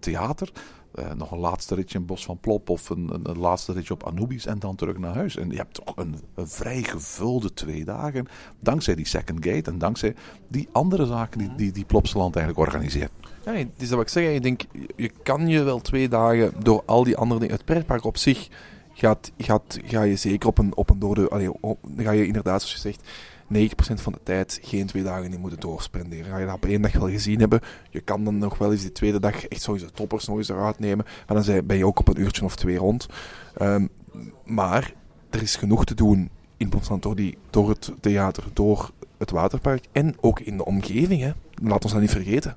theater. Uh, nog een laatste ritje in Bos van Plop of een, een, laatste ritje op Anubis en dan terug naar huis. En je hebt toch een, een, vrij gevulde twee dagen, dankzij die second gate en dankzij die andere zaken die, die, Plopsaland eigenlijk organiseert. Ja, het is wat ik zeg. Ik denk, je kan je wel twee dagen door al die andere dingen... Het pretpark op zich gaat, gaat, ga je zeker op een, op een dode... Allee, ga je inderdaad, zoals je zegt 90% van de tijd geen twee dagen in moeten doorspenderen. Ga je dat op één dag wel gezien hebben, je kan dan nog wel eens die tweede dag echt de toppers nog eens eruit nemen. Maar dan ben je ook op een uurtje of twee rond. Um, maar er is genoeg te doen in die, door het theater, door het waterpark en ook in de omgeving. Hè. Laat ons dat niet vergeten.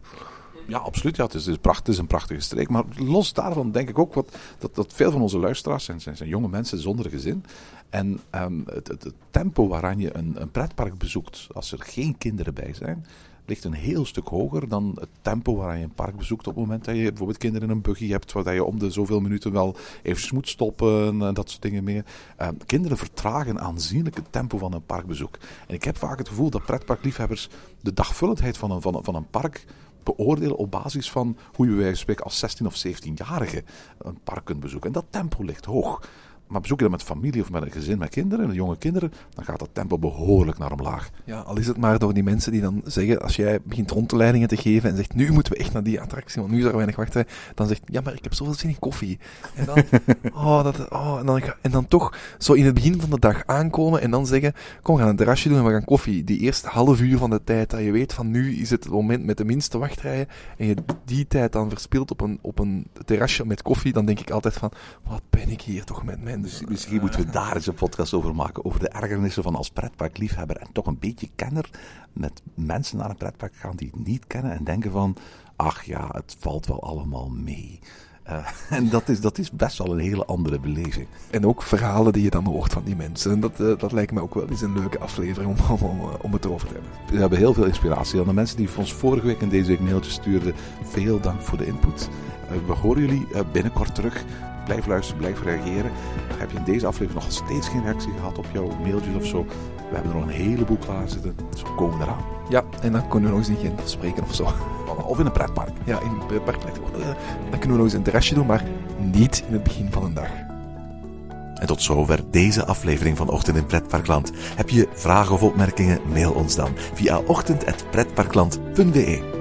Ja, absoluut. Ja, het, is, is een prachtige streek. Maar los daarvan denk ik ook wat, dat, dat veel van onze luisteraars zijn, zijn, jonge mensen zonder gezin. En um, het, het, tempo waaraan je een, een pretpark bezoekt, als er geen kinderen bij zijn, ligt een heel stuk hoger dan het tempo waaraan je een park bezoekt op het moment dat je bijvoorbeeld kinderen in een buggy hebt, waar je om de zoveel minuten wel even moet stoppen en dat soort dingen meer. Um, kinderen vertragen aanzienlijk het tempo van een parkbezoek. En ik heb vaak het gevoel dat pretparkliefhebbers de dagvullendheid van een, van van een park beoordelen op basis van hoe je bij spreken als 16 of 17-jarige een park kunt bezoeken. En dat tempo ligt hoog. Maar bezoek je dat met familie of met een gezin met kinderen, en jonge kinderen, dan gaat dat tempo behoorlijk naar omlaag. Ja, al is het maar door die mensen die dan zeggen, als jij begint rondleidingen te geven en zegt, nu moeten we echt naar die attractie, want nu is er weinig wachten, dan zegt, ja, maar ik heb zoveel zin in koffie. En dan, oh, dat, oh, en dan, en dan toch zo in het begin van de dag aankomen en dan zeggen, kom, we gaan een terrasje doen en we gaan koffie. Die eerste half uur van de tijd, dat je weet van nu is het het moment met de minste wachtrijen en je die tijd dan verspilt op een, op een terrasje met koffie, dan denk ik altijd van, wat ben ik hier toch met dus misschien moeten we daar eens een podcast over maken. Over de ergernissen van als pretparkliefhebber en toch een beetje kenner. Met mensen naar een pretpark gaan die het niet kennen en denken van... Ach ja, het valt wel allemaal mee. Uh, en dat is, dat is best wel een hele andere beleving. En ook verhalen die je dan hoort van die mensen. En dat, uh, dat lijkt me ook wel eens een leuke aflevering om, om, om, om het over te hebben. We hebben heel veel inspiratie. En de mensen die ons vorige week en deze week mailtjes stuurden, veel dank voor de input. Uh, we horen jullie binnenkort terug. Blijf luisteren, blijf reageren. Heb je in deze aflevering nog steeds geen reactie gehad op jouw mailtjes of zo? We hebben er nog een heleboel klaar zitten. Dus we komen eraan. Ja, en dan kunnen we nog eens in Gent afspreken of zo. Of in een pretpark. Ja, in een pretpark. Dan kunnen we nog eens een terrasje doen, maar niet in het begin van een dag. En tot zover deze aflevering van Ochtend in Pretparkland. Heb je vragen of opmerkingen? Mail ons dan via ochtend.pretparkland.be.